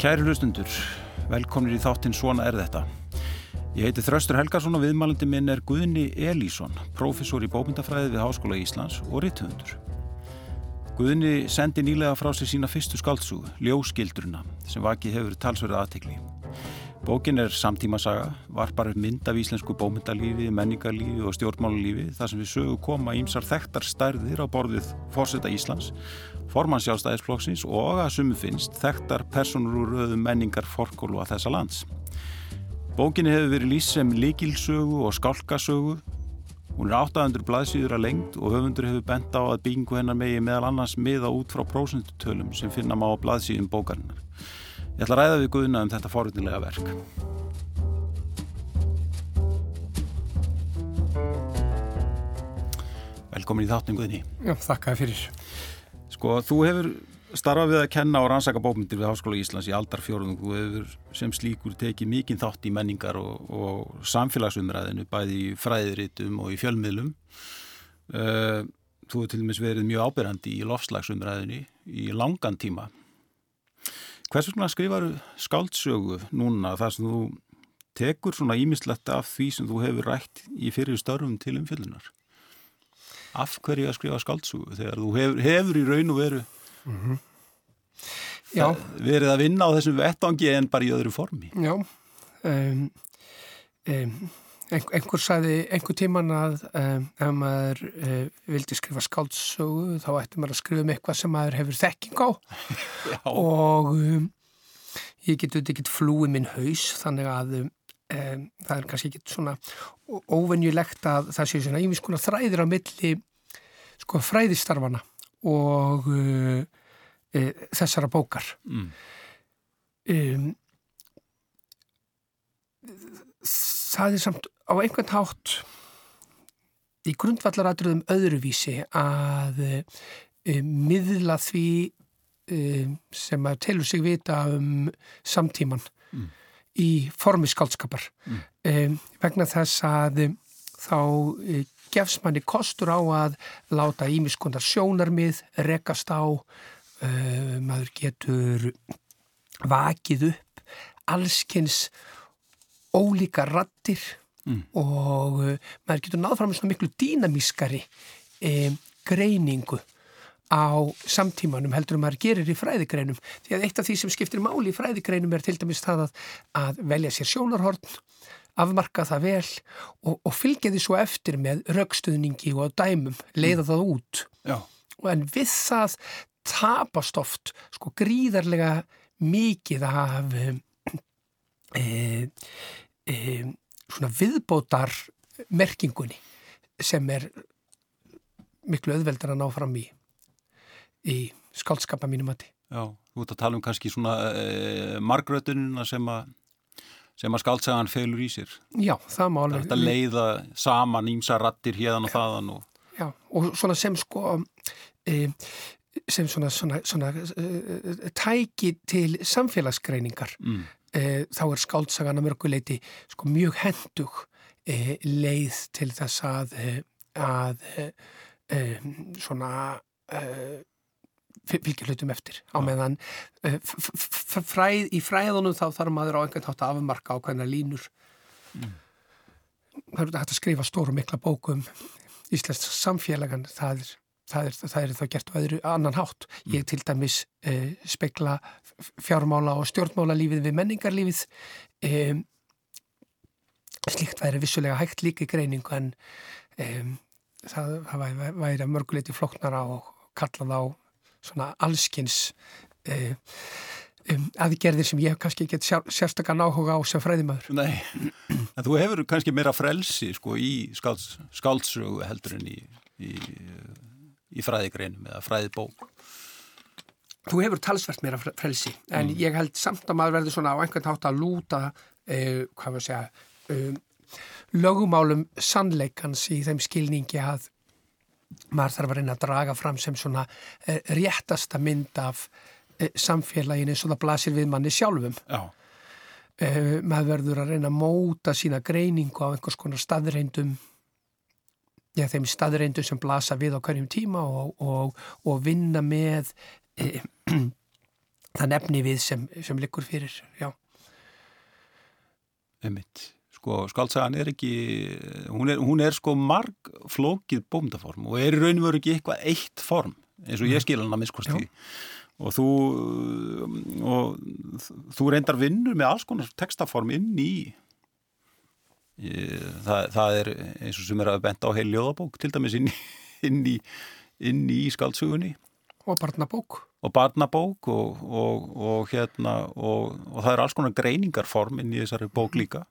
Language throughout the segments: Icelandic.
Kæri hlustundur, velkomnir í þáttinn Svona er þetta. Ég heiti Þröstur Helgarsson og viðmælandi minn er Guðni Elísson, professor í bókmyndafræði við Háskóla Íslands og ritthundur. Guðni sendi nýlega frá sig sína fyrstu skáldsúgu, Ljóskildruna, sem vakið hefur talsverðið aðtekli. Bókin er samtímasaga, varpar mynd af íslensku bómyndalífi, menningarlífi og stjórnmálalífi þar sem við sögu koma ímsar þekktar stærðir á borðið Fórseta Íslands, formannsjálfstæðisflokksins og að sumu finnst þekktar personur úr röðum menningar forkólu að þessa lands. Bókinni hefur verið lýst sem likilsögu og skálkasögu. Hún er 800 blaðsýður að lengt og höfundur hefur bent á að byggingu hennar megi meðal annars miða út frá prósentutölum sem finna má á blaðsýðum bókarinnar. Ég ætla að ræða við Guðuna um þetta forutilega verk. Velkomin í þáttum Guðni. Já, þakka þér fyrir. Sko, þú hefur starfað við að kenna og rannsaka bókmyndir við Háskóla Íslands í aldarfjórðung. Þú hefur sem slíkur tekið mikinn þátt í menningar og, og samfélagsumræðinu, bæði í fræðiritum og í fjölmiðlum. Uh, þú hefur til dæmis verið mjög ábyrgandi í lofslagsumræðinu í langan tíma. Hvers vegna skrifar skáldsögu núna þar sem þú tekur svona ímislegt af því sem þú hefur rætt í fyrir störfum til umfjöldunar? Af hverju að skrifa skáldsögu þegar þú hefur, hefur í raun og veru mm -hmm. verið að vinna á þessum vettangi en bara í öðru formi? Já, um, um, einhver sagði einhver tíman að um, ef maður uh, vildi skrifa skáldsögu þá ætti maður að skrifa um eitthvað sem maður hefur þekking á. Og um, ég get auðvitað ekkert flúið minn haus þannig að um, það er kannski ekkert svona óvenjulegt að það sé svona yfir skona þræðir á milli sko fræðistarfana og uh, uh, þessara bókar. Mm. um það er samt á einhvern hátt í grundvallaratriðum öðruvísi að e, miðla því e, sem að telur sig vita um samtíman mm. í formi skaldskapar mm. e, vegna þess að þá gefs manni kostur á að láta ímiskondar sjónarmið rekast á maður getur vakið upp allskynns ólíka rattir mm. og uh, maður getur náð fram með svona miklu dýnamískari um, greiningu á samtímanum heldur um að maður gerir í fræðigreinum því að eitt af því sem skiptir máli í fræðigreinum er til dæmis það að, að velja sér sjónarhorn afmarka það vel og, og fylgja því svo eftir með raukstuðningi og dæmum, leiða mm. það út Já. en við það tapast oft sko gríðarlega mikið af e, e, svona viðbótar merkingunni sem er miklu öðveldar að ná fram í í skaldskapa mínum að Já, þú ert að tala um kannski svona e, margrötununa sem að sem að skaldsagan felur í sér. Já, það má alveg Það er að leiða saman ímsa rattir hérðan og þaðan og... Já, og svona sem sko e, sem svona, svona, svona e, tæki til samfélagsgreiningar. Mm e, þá er skáldsagan að mörguleiti sko, mjög hendug e, leið til þess að, eh, að e, svona fylgja hlutum eftir á meðan fræð, í fræðunum þá þarf maður á einhvern hátt að afmarka á hvernig línur mm. það er hægt að skrifa stóru mikla bókum Íslands samfélagan það er það er, það er þá gert á öðru annan hátt. Mm. Ég til dæmis eh, spekla fjármála og stjórnmála lífið við menningarlífið. Eh, slíkt væri vissulega hægt líka í greiningu en eh, það, það væri að mörguleiti floknara og kallað á svona allskins um, aðgerðir sem ég hef kannski ekki sérstaklega náhuga á sem fræðimöður. Nei, en þú hefur kannski meira frelsi sko í skálds, skáldsögu heldur en í, í í fræðigreinum eða fræðibók. Þú hefur talsvert meira frelsi en mm. ég held samt að maður verður svona á einhvern hátt að lúta uh, hvað að segja um, lögumálum sannleikans í þeim skilningi að maður þarf að reyna að draga fram sem svona uh, réttasta mynd af uh, samfélaginu eins og það blasir við manni sjálfum. Já. Maður verður að reyna að móta sína greiningu á einhvers konar staðreindum já, þeim staðreindu sem blasa við á hverjum tíma og, og, og vinna með e, það nefni við sem, sem likur fyrir, já. Einmitt. Sko, skaldsagan er ekki, hún er, hún er sko marg flókið bómdaform og er í raun og veru ekki eitthvað eitt form eins og ég skil hann að minnskosti og þú og þú reyndar vinnur með alls konar textaform inn í það, það er eins og sem er að benda á heil ljóðabók til dæmis inn inn í, inn í skaldsugunni og barnabók. Og barnabók og, og, og hérna og, og það er alls konar greiningarform inn í þessari bók líka.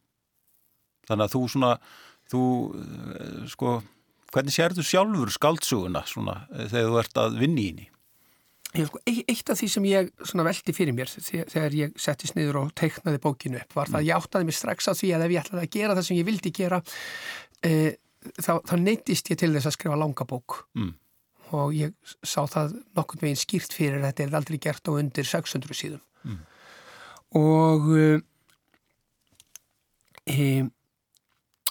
Þannig að þú svona þú sko hvernig sér þú sjálfur skaldsuguna svona þegar þú ert að vinni í henni sko, eitt af því sem ég veldi fyrir mér þegar ég settist niður og teiknaði bókinu upp var það að ég áttaði mig strax á því að ef ég ætlaði að gera það sem ég vildi gera e, þá, þá neytist ég til þess að skrifa langa bók mm. og ég sá það nokkurn veginn skýrt fyrir þetta er aldrei gert á undir 600 síðum mm. og e,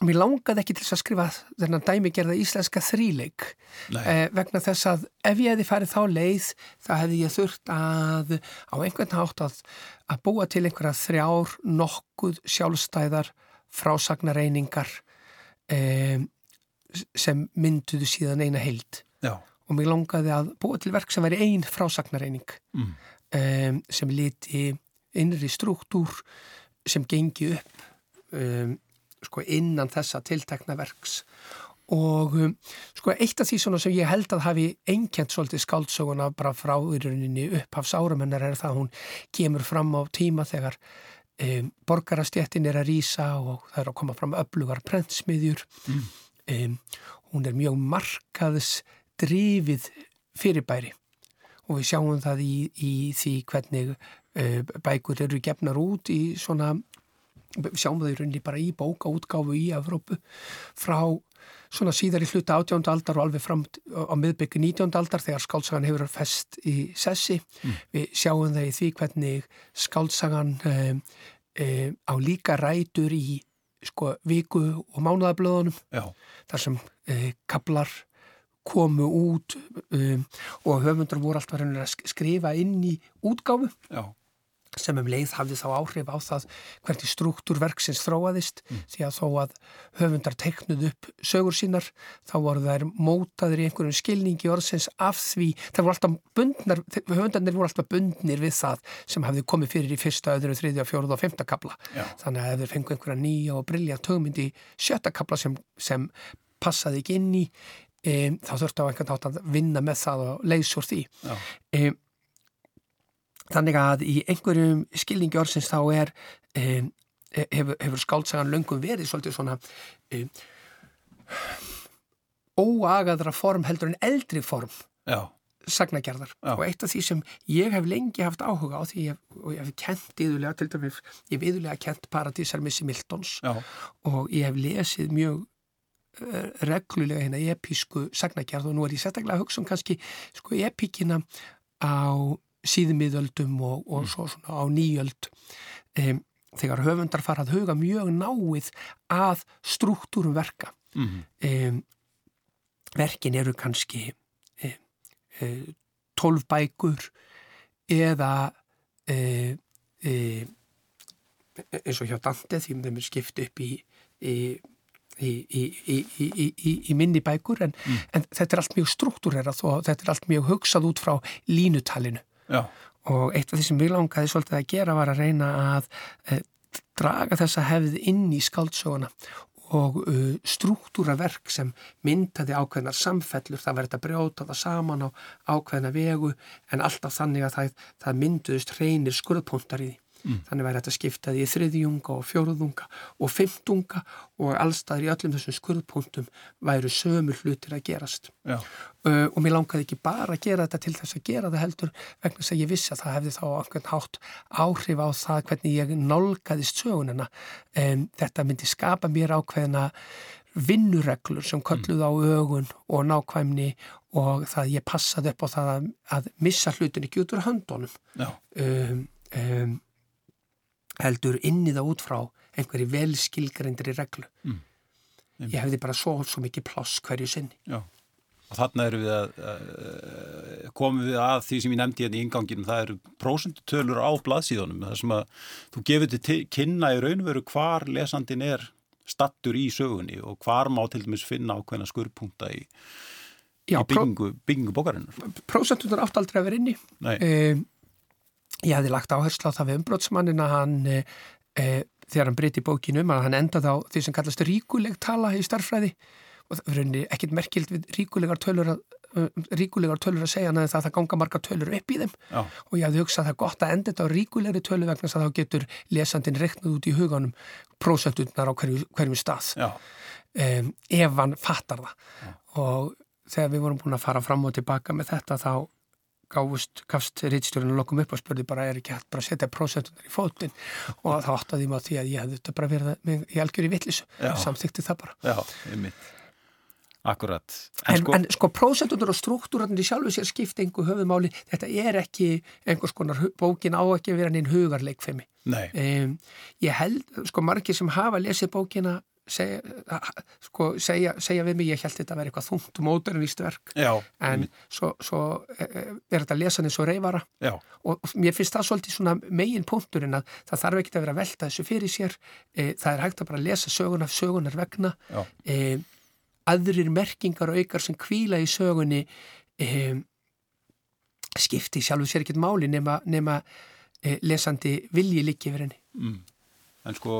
Mér langaði ekki til þess að skrifa þennan dæmigerða íslenska þríleik eh, vegna þess að ef ég hefði farið þá leið þá hefði ég þurft að á einhvern hátt að, að búa til einhverja þrjár nokkuð sjálfstæðar frásagnareiningar eh, sem mynduðu síðan eina heild Já. og mér langaði að búa til verk sem væri ein frásagnareining mm. eh, sem liti innri struktúr sem gengi upp um sko innan þessa tiltekna verks. Og um, sko eitt af því svona sem ég held að hafi einkjent svolítið skáldsöguna bara frá yruninni upphafs áramennar er það að hún kemur fram á tíma þegar um, borgarastjættin er að rýsa og það er að koma fram öflugar prentsmiðjur. Mm. um, hún er mjög markaðs drifið fyrirbæri. Og við sjáum það í, í því hvernig uh, bækur eru gefnar út í svona sjáum það í rauninni bara í bókaútgáfu í Evrópu frá svona síðar í hluta 18. aldar og alveg fram á miðbyggi 19. aldar þegar skálsagan hefur fest í sessi. Mm. Við sjáum það í því hvernig skálsagan eh, eh, á líka rætur í sko viku og mánuðablöðunum þar sem eh, kablar komu út um, og höfundar voru alltaf að skrifa inn í útgáfu. Já sem um leið hafði þá áhrif á það hvernig struktúr verksins þróaðist mm. því að þó að höfundar teiknuð upp sögur sínar þá voru þær mótaður í einhverjum skilningi orðsins af því, það voru alltaf bundnar, höfundarnir voru alltaf bundnir við það sem hafði komið fyrir í fyrsta, öðru, þriðja, fjóruð og femta kabla Já. þannig að ef þeir fengu einhverja nýja og brilljant hugmyndi sjötta kabla sem, sem passaði ekki inn í e, þá þurftu á einhvern nátt að vinna með það og leysur því e, Þannig að í einhverjum skilningi orðsins þá er um, hefur, hefur skáltsagan löngum verið svolítið svona um, óagaðra form heldur en eldri form Já. sagnagerðar Já. og eitt af því sem ég hef lengi haft áhuga á því ég, og ég hef kent yðurlega, til dæmis ég hef yðurlega kent Paradísar Missi Miltons Já. og ég hef lesið mjög reglulega hérna episku sagnagerð og nú er ég sérstaklega að hugsa um kannski sko epikina á síðmiðöldum og, og mm. svo svona á nýjöld um, þegar höfundar fara að huga mjög náið að struktúrum verka mm. um, verkin eru kannski um, um, tólf bækur eða um, um, eins og hjá Dante því þeim er skipt upp í, í Í, í, í, í minni bækur en, mm. en þetta er allt mjög struktúrerað og þetta er allt mjög hugsað út frá línutalinu Já. og eitt af því sem við langaði svolítið að gera var að reyna að e, draga þessa hefð inn í skáldsóna og uh, struktúraverk sem myndaði ákveðnar samfellur, það verði að brjóta það saman á ákveðna vegu en alltaf þannig að það, það mynduðist reynir skurðpóntar í því. Mm. Þannig væri þetta skiptaði í þriðjunga og fjóruðunga og fymtunga og allstaðir í öllum þessum skurðpuntum væru sömur hlutir að gerast. Uh, og mér langaði ekki bara að gera þetta til þess að gera það heldur vegna þess að ég vissi að það hefði þá einhvern hátt áhrif á það hvernig ég nálgæðist sögunina. Um, þetta myndi skapa mér ákveðina vinnureglur sem kölluð á ögun og nákvæmni og það ég passaði upp á það að, að missa hlutin ekki út úr höndunum. Um, um, heldur inni það út frá einhverju velskilgrindri reglu. Mm. Ég hefði bara svo, svo mikið pláss hverju sinni. Já, og þarna eru við að, að komum við að því sem ég nefndi hérna í inganginum, það eru prósendutölur á blaðsíðunum, það sem að þú gefur til kynna í raunveru hvar lesandin er stattur í sögunni og hvar má til dæmis finna ákveðna skurrpunta í, í byggingu, bókarinnar. Prósentunar átt aldrei að vera inni. Um, ég hefði lagt áherslu á það við umbrótsmannin að hann, e, þegar hann breyti bókinum, að hann endaði á því sem kallast ríkuleg tala í starfræði og það er ekkert merkild við ríkulegar tölur að ríkulegar tölur að segja neðan það að það ganga marga tölur upp í þeim. Já. og ég hafði hugsað að það er gott að enda þetta á ríkulegri tölur vegna að þá getur lesandin reiknud út í huganum prósenturnar á hverju, hverjum stað. Um, ef hann fattar það. Já. og þegar við vorum búin að fara fram og tilbaka með þetta þá gáfust, gafst rittstjórinu lokum upp og spurði bara er ekki hægt bara að setja prósentunar í fótinn og þá áttaði maður því að ég hefði þetta bara verið í algjör í vittlisu samþykti það bara Já, Akkurat. En, en sko, en, sko prósentunar og struktúrarnir í sjálfu sér skipta einhver höfumáli, þetta er ekki einhvers konar, bókin á ekki að vera neinn hugarleikfemi. Nei. Um, ég held, sko margir sem hafa lesið bókina segja, sko, segja, segja við mig, ég held þetta að vera eitthvað þungt móternvíst verk, Já. en svo, svo e, e, er þetta lesan eins og reyfara Já. og mér finnst það svolítið svona megin punkturinn að það þarf ekki að vera að velta þessu fyrir sér, e, það er hægt að bara lesa sögunar, sögunar vegna, e, aðrir merkingar og aukar sem kvíla í sögunni um, skipti sjálfur sér ekkert máli nema, nema uh, lesandi vilji líki yfir henni. Mm. En sko,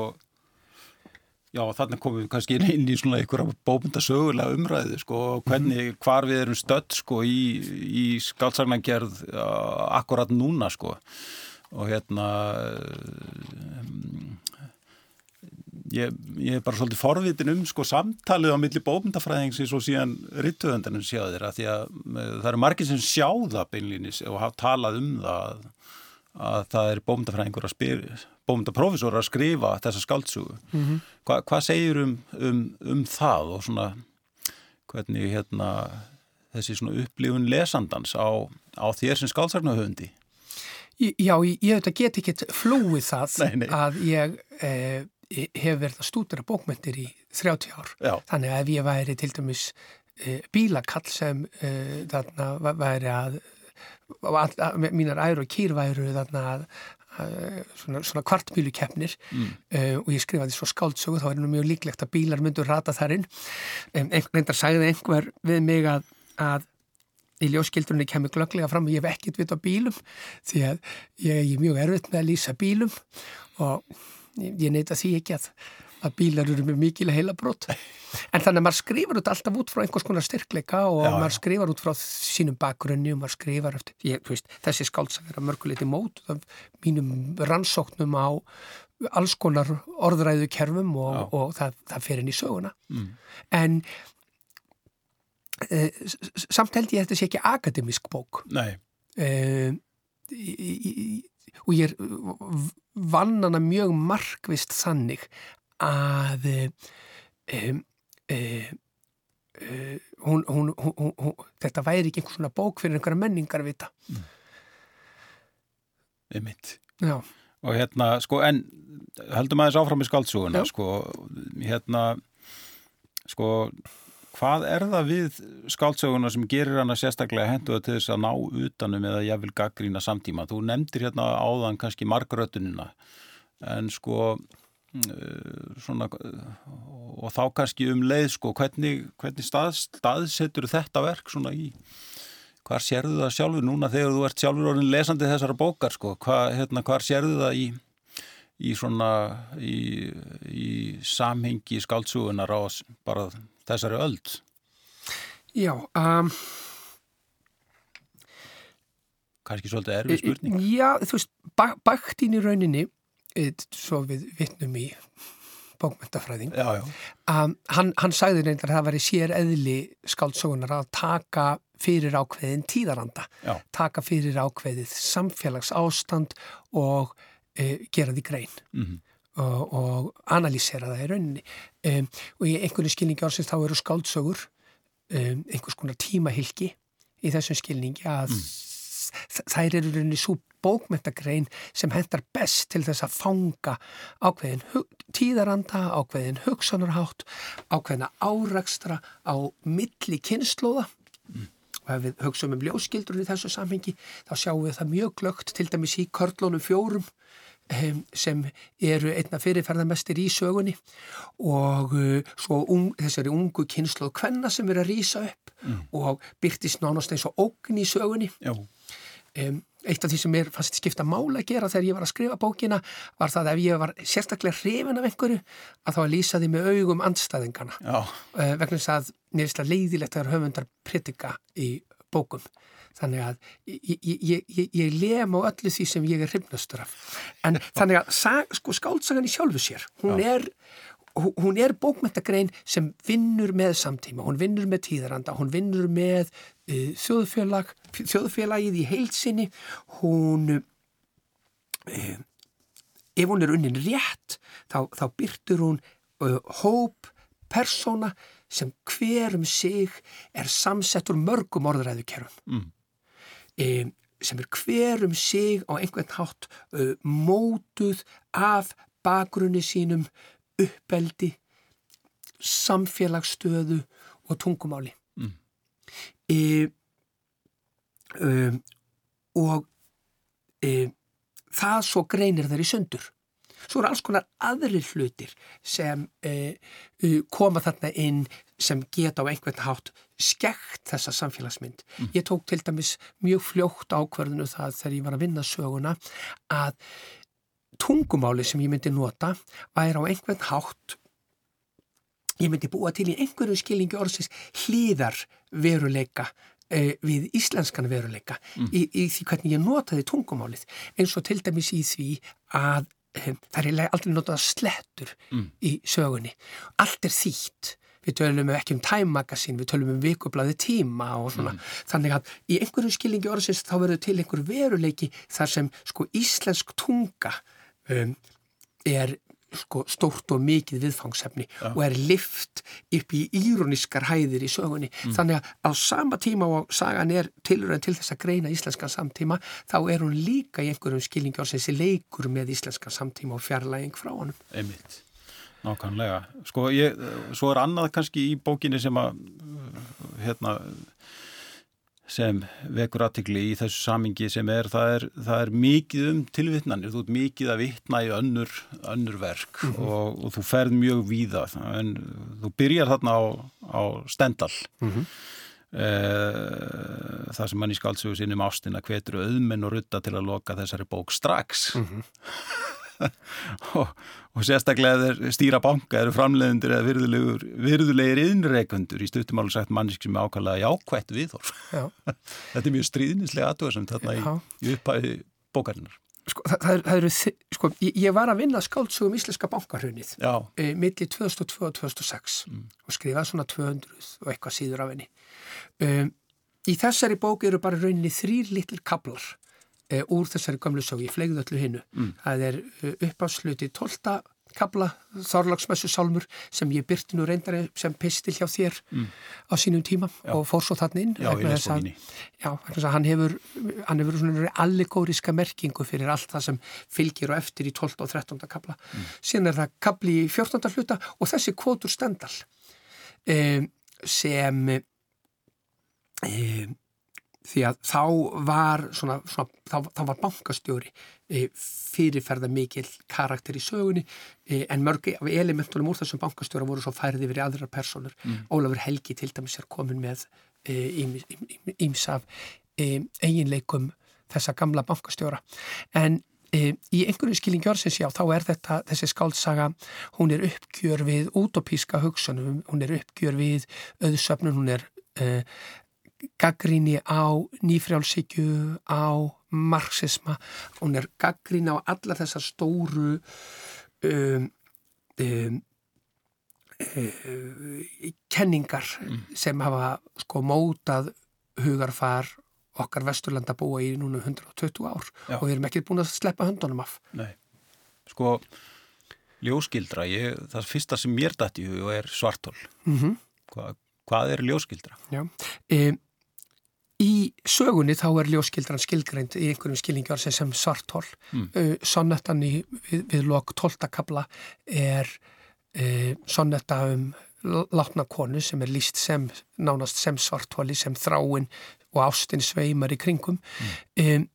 já þannig komum við kannski inn í svona einhverja bóbundasögulega umræðu sko, hvernig, mm. hvar við erum stödd sko í, í skálsagnangerð uh, akkurat núna sko og hérna um, Ég, ég er bara svolítið forvitin um sko samtalið á milli bókmyndafræðingsins og síðan rittuðöndanum sjáðu þeirra því að eh, það eru margir sem sjá það beinlýnis og hafa talað um það að það er bókmyndafræðingur að spyrja, bókmyndaprófessor að skrifa þessa skáltsugu. Mm -hmm. Hva, hvað segir um, um, um það og svona hvernig hérna þessi svona upplifun lesandans á, á þér sem skáltsagnahöfundi? Já, ég, ég get ekki flúið það nei, nei. að ég... Eh, hefur verið að stúdura bókmyndir í 30 ár. Já. Þannig að ef ég væri til dæmis e, bílakall sem e, þarna væri að, að, að mínar æru og kýr væru þarna að, að svona, svona kvartbílukeppnir mm. e, og ég skrifaði svo skáldsögu þá er nú mjög líklegt að bílar myndur rata þarinn. Einhvern veginn sagði einhver við mig að í ljóskildrunni kemur glögglega fram og ég hef ekkert vitt á bílum því að ég er mjög erfitt með að lýsa bílum og ég neyta því ekki að, að bílar eru með mikil heila brot en þannig að maður skrifar út alltaf út frá einhvers konar styrkleika og já, maður skrifar út frá sínum bakgrunni og maður skrifar eftir, ég, veist, þessi skáltsak er að mörguleiti mót mínum rannsóknum á alls konar orðræðu kerfum og, og það, það fer inn í söguna. Mm. en e, samt held ég að þetta sé ekki akademisk bók. Nei. E, í, í, og ég vann hana mjög markvist þannig að um, um, hún, hún, hún, þetta væri ekki einhvern svona bók fyrir einhverja menningar að vita mm. Ég mitt Já. og hérna sko en heldum aðeins áfram í skaldsúuna sko hérna sko Hvað er það við skáldsöguna sem gerir hana sérstaklega henduða til þess að ná utanum eða ég vil gaggrína samtíma? Þú nefndir hérna áðan kannski margrötunina en sko mm, svona og þá kannski um leið sko hvernig, hvernig stað, staðsetur þetta verk svona í hvar sérðu það sjálfur núna þegar þú ert sjálfur orðin lesandi þessara bókar sko hvað hérna, sérðu það í í svona í, í samhengi skáltsugunar á bara þessari öld? Já, um, kannski svolítið erfið spurning. Já, þú veist, baktín í rauninni, eh, svo við vittnum í bókmyndafræðing, hann, hann sagði reyndar að það væri sér eðli skáltsugunar að taka fyrir ákveðin tíðaranda, já. taka fyrir ákveðið samfélags ástand og e, gera því grein. Mm -hmm og, og analýsera það í rauninni um, og í einhvern skilningi ársins þá eru skáldsögur um, einhvers konar tímahylki í þessum skilningi að mm. Þær eru rauninni svo bókmentagrein sem hendar best til þess að fanga ákveðin tíðaranda, ákveðin hugsanarhátt, ákveðina árakstra á milli kynnslóða mm. og ef við hugsaum um ljóskildur í þessu samhengi þá sjáum við það mjög glögt til dæmis í körlunum fjórum um, sem eru einna fyrirferðarmestir í sögunni og uh, svo un, þessari ungu kynslu og kvenna sem eru að rýsa upp mm. og byrtist nánast eins og ógn í sögunni um, eitt af því sem mér fannst skipta mála að gera þegar ég var að skrifa bókina var það að ef ég var sérstaklega hrifin af einhverju að þá að lýsa því með augum andstæðingana uh, vegna þess að það leiðilegt að höfundar pritika í bókum. Þannig að ég, ég, ég, ég lem á öllu því sem ég er hrifnastur af. En þannig að sko, skáltsagan í sjálfu sér hún Já. er hún er bókmyndagrein sem vinnur með samtíma, hún vinnur með tíðaranda, hún vinnur með uh, þjóðfélag, þjóðfélagið í heilsinni, hún, uh, ef hún er unnin rétt, þá, þá byrtur hún uh, hóp persóna sem hverum sig er samsett úr mörgum orðræðukerfum. Mm. sem er hverum sig á einhvern hátt mótuð af bakgrunni sínum uppeldi, samfélagsstöðu og tungumáli. Mm. E, um, og e, það svo greinir þeir í sundur. Svo eru alls konar aðri hlutir sem e, koma þarna inn sem geta á einhvern hátt skekt þessa samfélagsmynd. Mm. Ég tók til dæmis mjög fljótt ákverðinu það þegar ég var að vinna söguna að tungumáli sem ég myndi nota væri á einhvern hátt ég myndi búa til í einhverju skilningi orðsins hlýðar veruleika eh, við íslenskan veruleika mm. í, í því hvernig ég notaði tungumálið eins og til dæmis í því að eh, það er aldrei notað slettur mm. í sögunni allt er þýtt við tölum ekki um Time Magazine, við tölum um vikublaði tíma og svona, mm. þannig að í einhverju skilningi orðsins þá verður til einhver veruleiki þar sem sko íslensk tunga um, er sko, stórt og mikið viðfangsefni ja. og er lift upp í íróniskar hæðir í sögunni. Mm. Þannig að á sama tíma og sagan er tilröðin til þess að greina íslenskan samtíma, þá er hún líka í einhverjum skilningi á þessi leikur með íslenskan samtíma og fjarlæging frá honum. Einmitt. Nákvæmlega. Sko, ég, svo er annað kannski í bókinni sem að hérna sem vekur aðtikli í þessu samingi sem er það, er, það er mikið um tilvittnanir, þú ert mikið að vittna í önnur, önnur verk mm -hmm. og, og þú ferð mjög víða en þú byrjar þarna á, á Stendal mm -hmm. e, það sem mann í skáldsögu sinum ástina hvetur auðmenn og rutta til að loka þessari bók strax mm -hmm. og, og sérstaklega þeir stýra banka eru framleiðundur eða virðulegir innreikundur í stuttumálu sagt mannisk sem er ákvæmlega jákvætt viðhorf. Já. þetta er mjög stríðnislega aðtöðsum þarna í, í upphæði bókarinnar. Sko, það, það, eru, sko, ég, var að vinna skáldsugum íslenska bankarhunnið e, millir 2002 og 2006 mm. og skrifaði svona 200 og eitthvað síður af henni. Um, í þessari bók eru bara rauninni þrýr litlir kablar e, úr þessari gamlu sógi, ég flegði öllu hinnu. Mm. Það er e, uppásluti 12. kabla Þorlagsmessu Salmur sem ég byrti nú reyndari sem pistil hjá þér mm. á sínum tíma já. og fór svo þannig inn. Já, ég les bókinni. Já, hann hefur, hann hefur svona allegóriska merkingu fyrir allt það sem fylgir og eftir í 12. og 13. kabla. Mm. Síðan er það kabli í 14. hluta og þessi kvotur stendal um, sem um, því að þá var, svona, svona, þá, þá var bankastjóri e, fyrirferða mikil karakter í sögunni e, en mörg af elementunum úr þessum bankastjóra voru svo færið yfir aðra personur. Mm. Ólafur Helgi til dæmis er komin með ímsaf e, eiginleikum þessa gamla bankastjóra. En e, í einhverju skilingjórsins já, þá er þetta, þessi skáltsaga, hún er uppgjör við utopíska hugsunum, hún er uppgjör við auðsöfnun, hún er Uh, gaggríni á nýfrjálsíkju, á marxisma, hún er gaggríni á alla þessar stóru um, um, um, kenningar mm. sem hafa sko mótað hugarfar okkar vesturlanda búa í núna 120 ár Já. og við erum ekki búin að sleppa höndunum af. Nei, sko ljóskildra, ég, það fyrsta sem mér dætti í hug er svartól. Mm -hmm. Hva, hvað er ljóskildra? Já, um, Í sögunni þá er ljóskildran skilgreind í einhverjum skilningar sem, sem svartól. Mm. Uh, sonnettan í, við, við lok tóltakabla er uh, sonnetta um látna konu sem er líst sem, nánast sem svartóli, sem þráin og ástin sveimar í kringum um,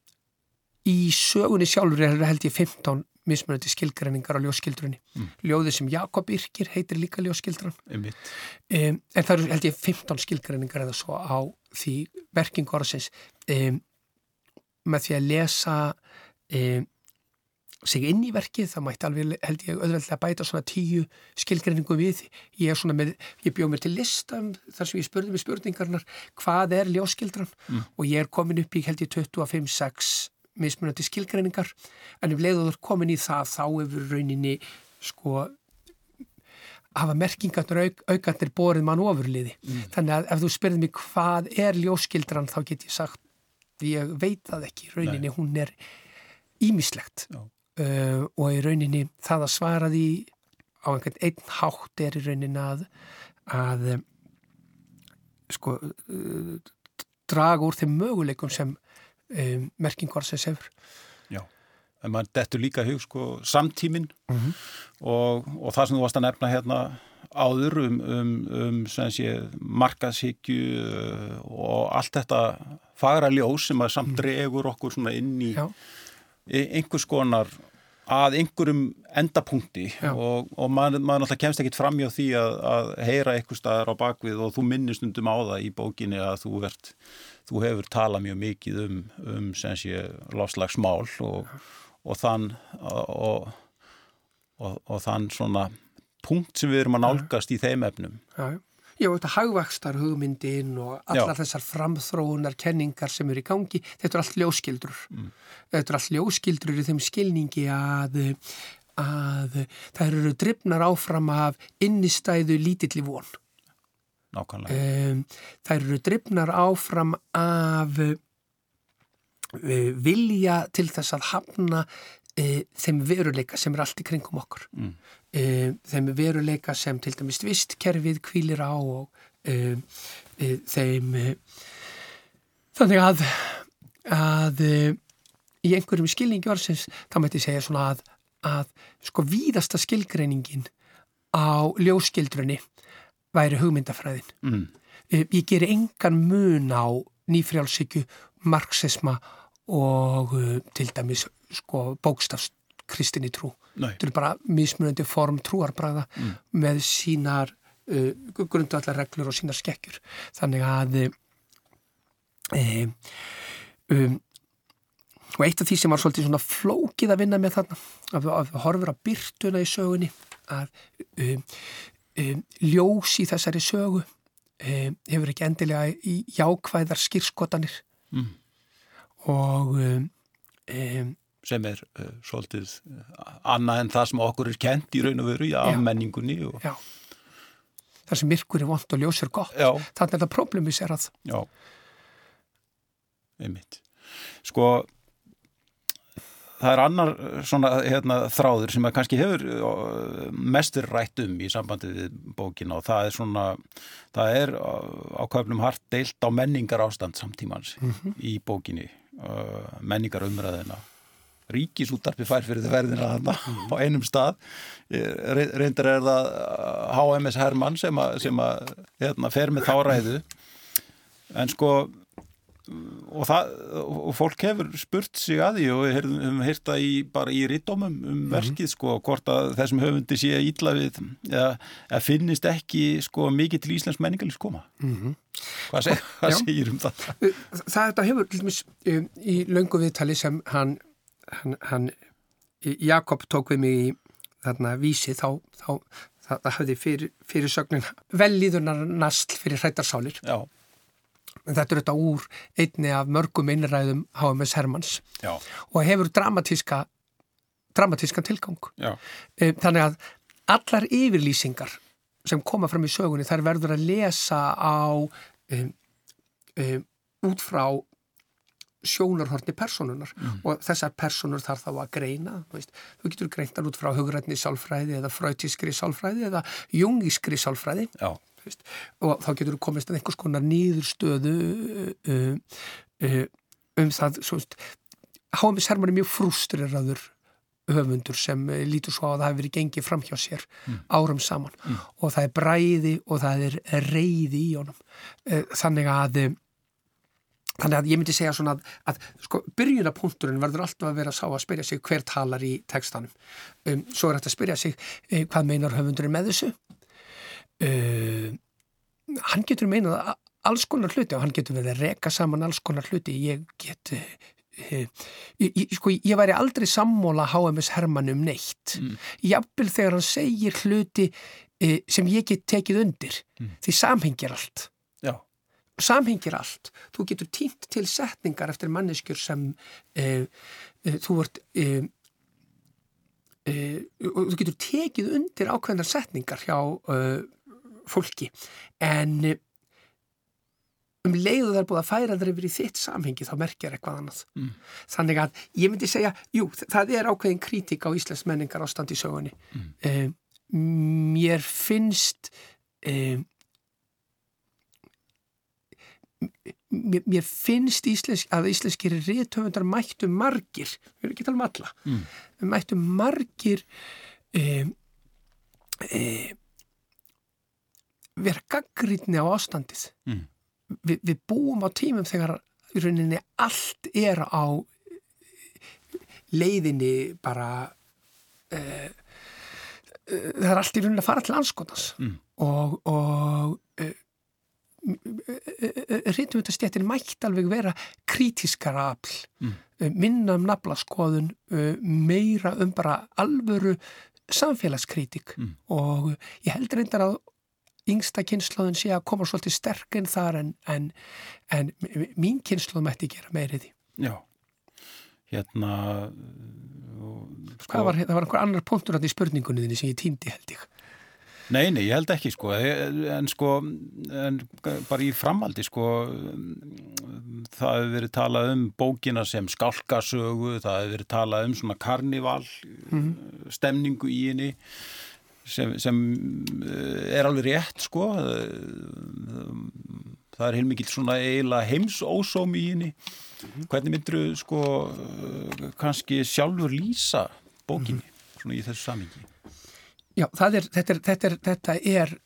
í sögunni sjálfur er held ég 15 mismunandi skilgreiningar á ljóskildrunni mm. ljóðið sem Jakob Yrkir heitir líka ljóskildran um, en það eru held ég 15 skilgreiningar eða svo á því verkingu orðsins um, með því að lesa um, sig inn í verkið, það mætti alveg held ég auðvitað bæta svona tíu skilgreiningu við, ég er svona með ég bjóð mér til listam þar sem ég spurði með spurningarnar hvað er ljóskildran mm. og ég er komin upp í held ég 25-6 mismunandi skilgreiningar. En ef leiður komin í það þá hefur rauninni sko hafa merkingarnir auk, aukarnir borið mann ofurliði. Mm. Þannig að ef þú spyrðir mig hvað er ljóskildran þá get ég sagt, ég veit það ekki rauninni, Nei. hún er ímislegt uh, og í rauninni það að svara því á einhvern einn hátt er í rauninni að, að sko uh, draga úr þeim möguleikum sem um, merkingar sem sefur. Já, en maður dettur líka hug sko samtíminn mm -hmm. og, og það sem þú varst að nefna hérna áður um, um, um sé, markaðsíkju uh, og allt þetta fagra ljós sem að samt mhm. dregur okkur inn í Já. einhvers konar að einhverjum endapunkti og, og maður, náttúrulega kemst ekkit fram hjá því að, að heyra eitthvað staðar á bakvið og þú minnist undum á það í bókinni að þú ert þú hefur talað mjög mikið um, um lofslagsmál og, og þann og, og, og þann svona punkt sem við erum að nálgast í þeim efnum. Já, já þetta hagvakstar hugmyndin og allar já. þessar framþróunar kenningar sem eru í gangi, þetta er allt ljóskildrur. Mm. Þetta er allt ljóskildrur í þeim skilningi að, að það eru drifnar áfram af innistæðu lítilli von. Nákvæmlega. Um, þær eru drifnar áfram af vilja til þess að hafna uh, þeim veruleika sem er allt í kringum okkur. Mm. Uh, þeim veruleika sem til dæmis vistkerfið kvílir á og þeim þannig að, að í einhverjum skilningi orðsins þá mætti segja svona að, að sko víðasta skilgreiningin á ljóskildrunni væri hugmyndafræðin. Mm. Eh, ég ger engan mun á nýfrjálfsíku, marxisma og uh, til dæmis sko, bókstafskristinni trú. Nei. Þetta er bara mismunandi form trúarbræða mm. með sínar uh, grundvallar reglur og sínar skekkjur. Þannig að uh, um, og eitt af því sem var svolítið svona flókið að vinna með þarna, að við horfum að byrtuna í sögunni, að um, um, ljós í þessari sögu um, hefur ekki endilega í jákvæðar skýrskotanir mm. Og um, sem er uh, svolítið annað en það sem okkur er kent í raun og veru í afmenningunni og... Já, það sem myrkur er vond og ljós er gott. Já. þannig er það problemis er að Já, einmitt. Sko það er annar svona hérna, þráður sem að kannski hefur mestur rætt um í sambandi við bókina og það er svona það er á köfnum hart deilt á menningar ástand samtímans mm -hmm. í bókinni uh, menningar umræðina ríkisútarpi fær fyrir verðina þarna mm á einum stað. Reyndar er það HMS Hermann sem að, hérna, fer með þá ræðu. En sko og, það, og fólk hefur spurt sig að því og við hefum heyrta í, bara í rittómum um mm -hmm. verkið sko, hvort að þessum höfundi sé að ítla við eða ja, finnist ekki sko, mikið til Íslands menningalins koma mm -hmm. hvað, seg, hvað segir um það? Það þetta hefur lítmis, um, í löngu viðtali sem hann, hann, hann Jakob tók við mig í þarna vísi þá, þá það, það hafði fyrir, fyrir sögnin velíðunar nastl fyrir hrættarsálir Já þetta er þetta úr einni af mörgum innræðum HMS Hermanns Já. og hefur dramatíska dramatískan tilgang Já. Eh, þannig að allar yfirlýsingar sem koma fram í sögunni þær verður að lesa á um, um, út frá sjónarhortni personunar mm. og þessar personur þarf þá að greina veist, þú getur greintar út frá hugrætni sálfræði eða fröytískri sálfræði eða jungískri sálfræði Já veist, og þá getur þú komist að einhvers konar nýðurstöðu uh, uh, um það Hámi Serman er mjög frústreraður höfundur sem lítur svo á að það hefur verið gengið fram hjá sér mm. árum saman mm. og það er bræði og það er reyði í honum þannig að Þannig að ég myndi segja svona að, að sko, byrjunapunkturinn verður alltaf að vera sá að spyrja sig hver talar í tekstanum. Um, svo er þetta að spyrja sig uh, hvað meinar höfundurinn með þessu. Uh, hann getur meinað alls konar hluti og hann getur verið að reka saman alls konar hluti. Ég get... Uh, ég, sko, ég væri aldrei sammóla HMS Hermann um neitt. Mm. Jafnvel þegar hann segir hluti uh, sem ég get tekið undir. Mm. Því samhengir allt samhengir allt. Þú getur týnt til setningar eftir manneskjur sem uh, uh, þú vart og þú getur tekið undir ákveðnar setningar hjá fólki en um leiðu þar búið að færa þar yfir í þitt samhengi þá merkjar eitthvað annað. Mm. Þannig að ég myndi segja, jú, það er ákveðin kritik á Íslands menningar ástand í sögunni. Mm. Mér finnst mér, mér finnst íslensk, að íslenskir réttöfundar mættu margir, við erum ekki tala um alla, mm. mættu margir e, vera gaggrítni á ástandið. Mm. Vi, við búum á tímum þegar í rauninni allt er á leiðinni bara e það er allt í rauninni að fara til anskotans mm. og, og e, rítumvöldastjættin mætt alveg vera krítiskara afl, mm. Eh, minna um naflaskoðun, eh, meira um bara alvöru samfélagskritik mm. og ég held reyndar að yngsta kynnslóðin sé að koma svolítið sterkinn þar en, en, en mín kynnslóð mætti gera meiriði. Já, hérna... Sko... Var, það var einhver annar punktur í spurningunni þinni sem ég týndi held ég. Nei, nei, ég held ekki sko, en sko, en bara í framaldi sko, það hefur verið talað um bókina sem skálkasögu, það hefur verið talað um svona karnival, mm -hmm. stemningu í henni sem, sem eh, er alveg rétt sko, það er heilmikið svona eiginlega heimsósóm í henni, -hmm. hvernig myndur sko kannski sjálfur lýsa bókinni -hmm. svona í þessu samingi? Já, er, þetta er, þetta er, þetta er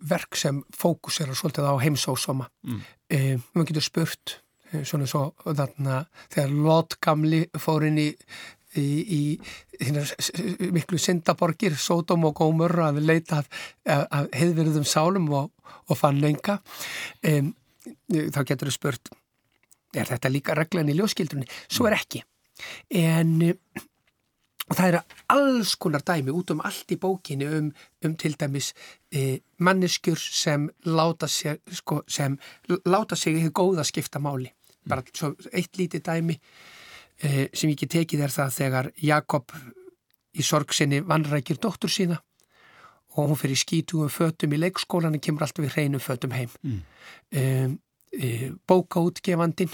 verk sem fókusera svolítið á heimsósoma. Mm. Uh, Man getur spurt, svona svo þarna, þegar Lót gamli fór inn í, í, í miklu syndaborgir, Sódóm og Gómur að leita af, af heiðverðum sálum og, og fann lenga. Um, þá getur þau spurt, er þetta líka reglan í ljóskildrunni? Svo er ekki. En og það eru alls konar dæmi út um allt í bókinu um, um til dæmis e, manneskjur sem láta sig sko, sem láta sig í því góða skipta máli bara svo eitt lítið dæmi sem ég ekki tekið er það þegar Jakob í sorgsinni vannrækir dóttur sína og hún fyrir skítugum fötum í leikskólan og kemur alltaf við hreinum fötum heim mm. e, bókaútgefandin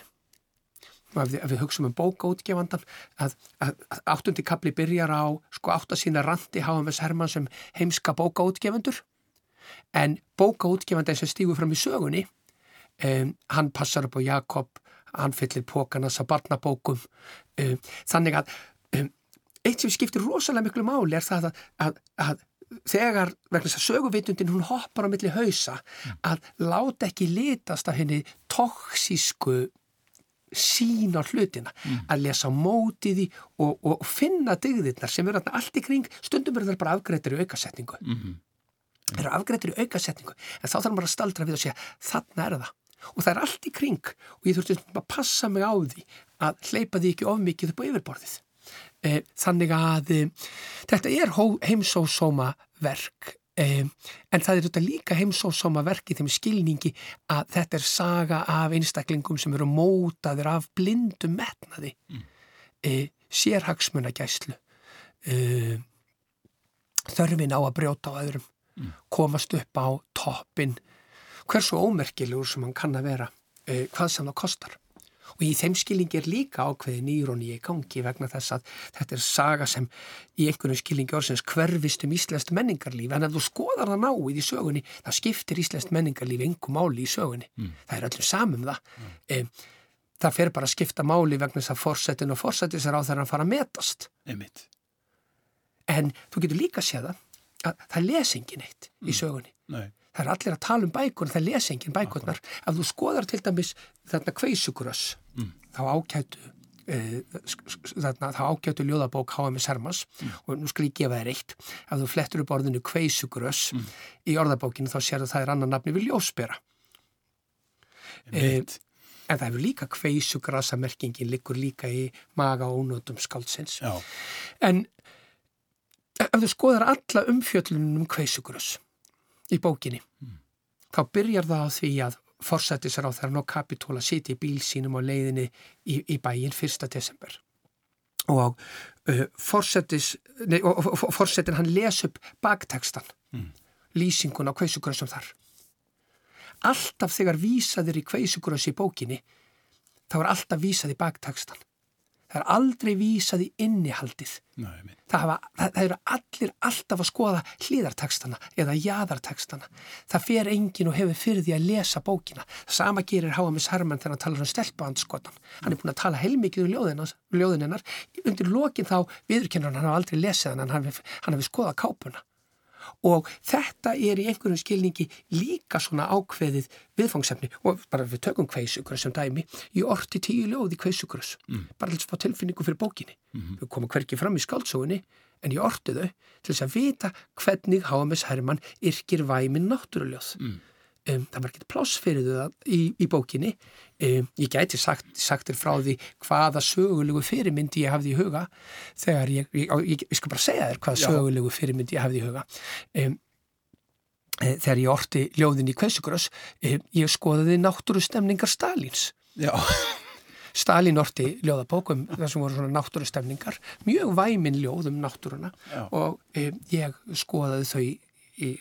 að við, við hugsaum um bókaútgefandan að, að, að áttundi kapli byrjar á sko átt að sína randi HMS Hermann sem heimska bókaútgefandur en bókaútgefandi sem stígur fram í sögunni um, hann passar upp á Jakob hann fyllir pókanas að barnabókum um, þannig að um, eitt sem skiptir rosalega miklu máli er það að, að þegar vegna þess að söguvitundin hún hoppar á milli hausa að láta ekki litast af henni tóksísku sín á hlutina, mm. að lesa mótið í og, og finna dygðirnar sem eru alltaf í kring, stundum eru það bara afgreitir í aukasetningu mm -hmm. eru afgreitir í aukasetningu en þá þarf maður að staldra við og segja þarna er það og það er allt í kring og ég þurfti að passa mig á því að hleypa því ekki of mikið upp á yfirborðið e, þannig að e, þetta er heimsósóma verk Um, en það er þetta líka heimsósama verki þeim skilningi að þetta er saga af einstaklingum sem eru mótaður af blindum metnaði mm. uh, sérhagsmuna gæslu uh, þörfin á að brjóta á öðrum mm. komast upp á toppin hversu ómerkilegur sem hann kann að vera uh, hvað sem það kostar og í þeim skilingi er líka ákveðin íróni í gangi vegna þess að þetta er saga sem í einhvern skilingi orðsins hverfist um íslenskt menningarlíf en ef þú skoðar það náið í sögunni það skiptir íslenskt menningarlíf einhver máli í sögunni mm. það er öllum samum það mm. e, það fer bara að skipta máli vegna þess að fórsetin og fórsetis er á þeirra að fara að metast Einmitt. en þú getur líka að segja það að það les engin eitt mm. í sögunni Nei. Það er allir að tala um bækur, það lesa enginn bækurnar. Ef þú skoðar til dæmis þarna kveisugröss, mm. þá ákættu e, þarna, þá ákjáttu ljóðabók H.M.S. Hermans mm. og nú skal ég gefa þér eitt ef þú flettur upp orðinu kveisugröss mm. í orðabókinu þá sér það það er annan nafni við ljósbera e, en það hefur líka kveisugrassamerkingin liggur líka í maga og ónöldum skáldsins Já. en ef þú skoðar alla umfjöllunum um kveisugröss í bókinni. Mm. Þá byrjar það á því að þeirra nokk kapitóla siti í bíl sínum á leiðinni í, í bæin 1. desember og uh, forsættin hann les upp baktekstan, mm. lýsingun á kveisugrössum þar. Alltaf þegar vísaðir í kveisugrössi í bókinni þá er alltaf vísað í baktekstan. Það er aldrei vísað í innihaldið. Nei, það, hafa, það, það eru allir alltaf að skoða hlýðartekstana eða jæðartekstana. Það fer engin og hefur fyrir því að lesa bókina. Það sama gerir Háamis Hermann þegar hann talar um stelpaandskotan. Hann er búin að tala heilmikið um ljóðinennar. Undir lokin þá viðurkennar hann hafa aldrei lesið hann, hann hefur skoðað kápuna og þetta er í einhverjum skilningi líka svona ákveðið viðfangsefni og bara við tökum kveisugröss sem dæmi, ég orti tíu ljóð í kveisugröss, mm. bara til að fá tilfinningu fyrir bókinni, mm -hmm. við komum hverkið fram í skáldsóginni en ég orti þau til þess að vita hvernig Háames Hermann yrkir væminn náttúruljóð mm. Um, það var ekkert pláss fyrir það í, í bókinni um, ég gæti sagt, sagt þér frá því hvaða sögulegu fyrirmyndi ég hafði í huga þegar ég, ég, ég, ég skal bara segja þér hvaða Já. sögulegu fyrirmyndi ég hafði í huga um, e, þegar ég orti ljóðin í Kvesugrós ég skoðaði náttúrustemningar Stalins Stalin orti ljóðabókum þar sem voru svona náttúrustemningar mjög væmin ljóð um náttúruna Já. og ég skoðaði þau í,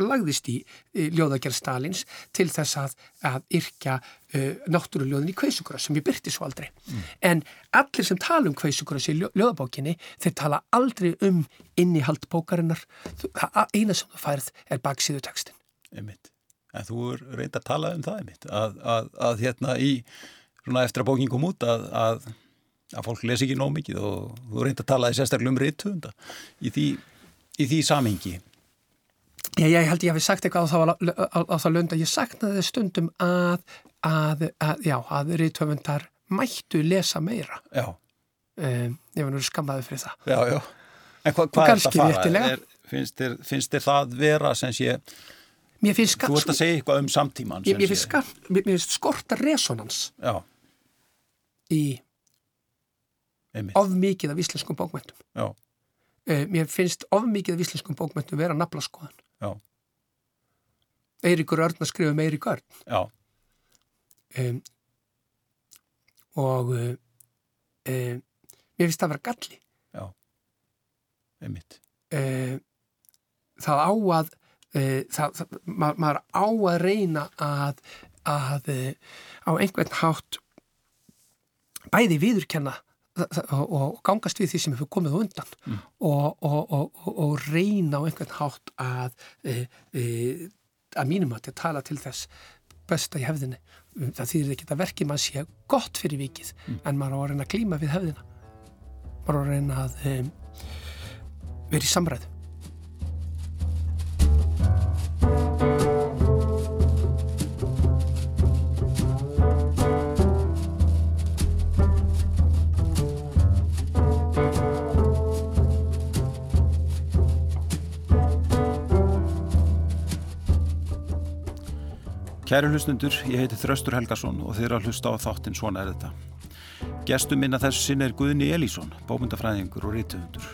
lagðist í, ljóðagerð Stalins til þess að, að yrkja uh, náttúruljóðin í kveisugröss sem ég byrti svo aldrei. Mm. En allir sem tala um kveisugröss í ljóðabókinni þeir tala aldrei um innihald bókarinnar. Eina sem þú færð er baksíðu tekstin. Einmitt. En þú er reynd að tala um það einmitt. Að, að, að hérna í, svona eftir að bókin kom út að, að fólk lesi ekki nóg mikið og þú reynd að tala í sérstaklega um reythunda í því, því samhengi. Já, ég held ég við sagt eitthvað á á, á það lunda, ég saknaði stundum að, að, að já, að ríðtöfundar mættu lesa meira. Já. Um, ég var nú skammaði fyrir það. Já, já. En hva, hvað er þetta að fara? Er, finnst, þér, finnst þér það vera sem sé, mér finnst þú ert að segja eitthvað um samtíman sem mér, sé. Mér finnst skorta resonans já. í of mikið af íslenskum bókmæntum. Já. Uh, mér finnst of mikið af íslenskum bókmæntum vera naflaskoðan. Já. Eiríkur Örn að skrifa um Eirík Örn. Já. Um, og um, mér finnst það að vera galli. Já, einmitt. Um, það á að, uh, það, það, ma maður á að reyna að, að á einhvern hátt bæði viðurkenna og gangast við því sem hefur komið undan mm. og, og, og, og reyna á einhvern hátt að e, e, að mínum að tala til þess besta í hefðinni það þýðir ekki að verkið mann sé gott fyrir vikið mm. en maður á að reyna að klíma við hefðina maður á að reyna að e, vera í samræðu Kæru hlustundur, ég heiti Þraustur Helgason og þeir eru að hlusta á þáttinn Svona er þetta. Gestur minna þessu sinni er Guðni Elísson, bómyndafræðingur og rítuhundur.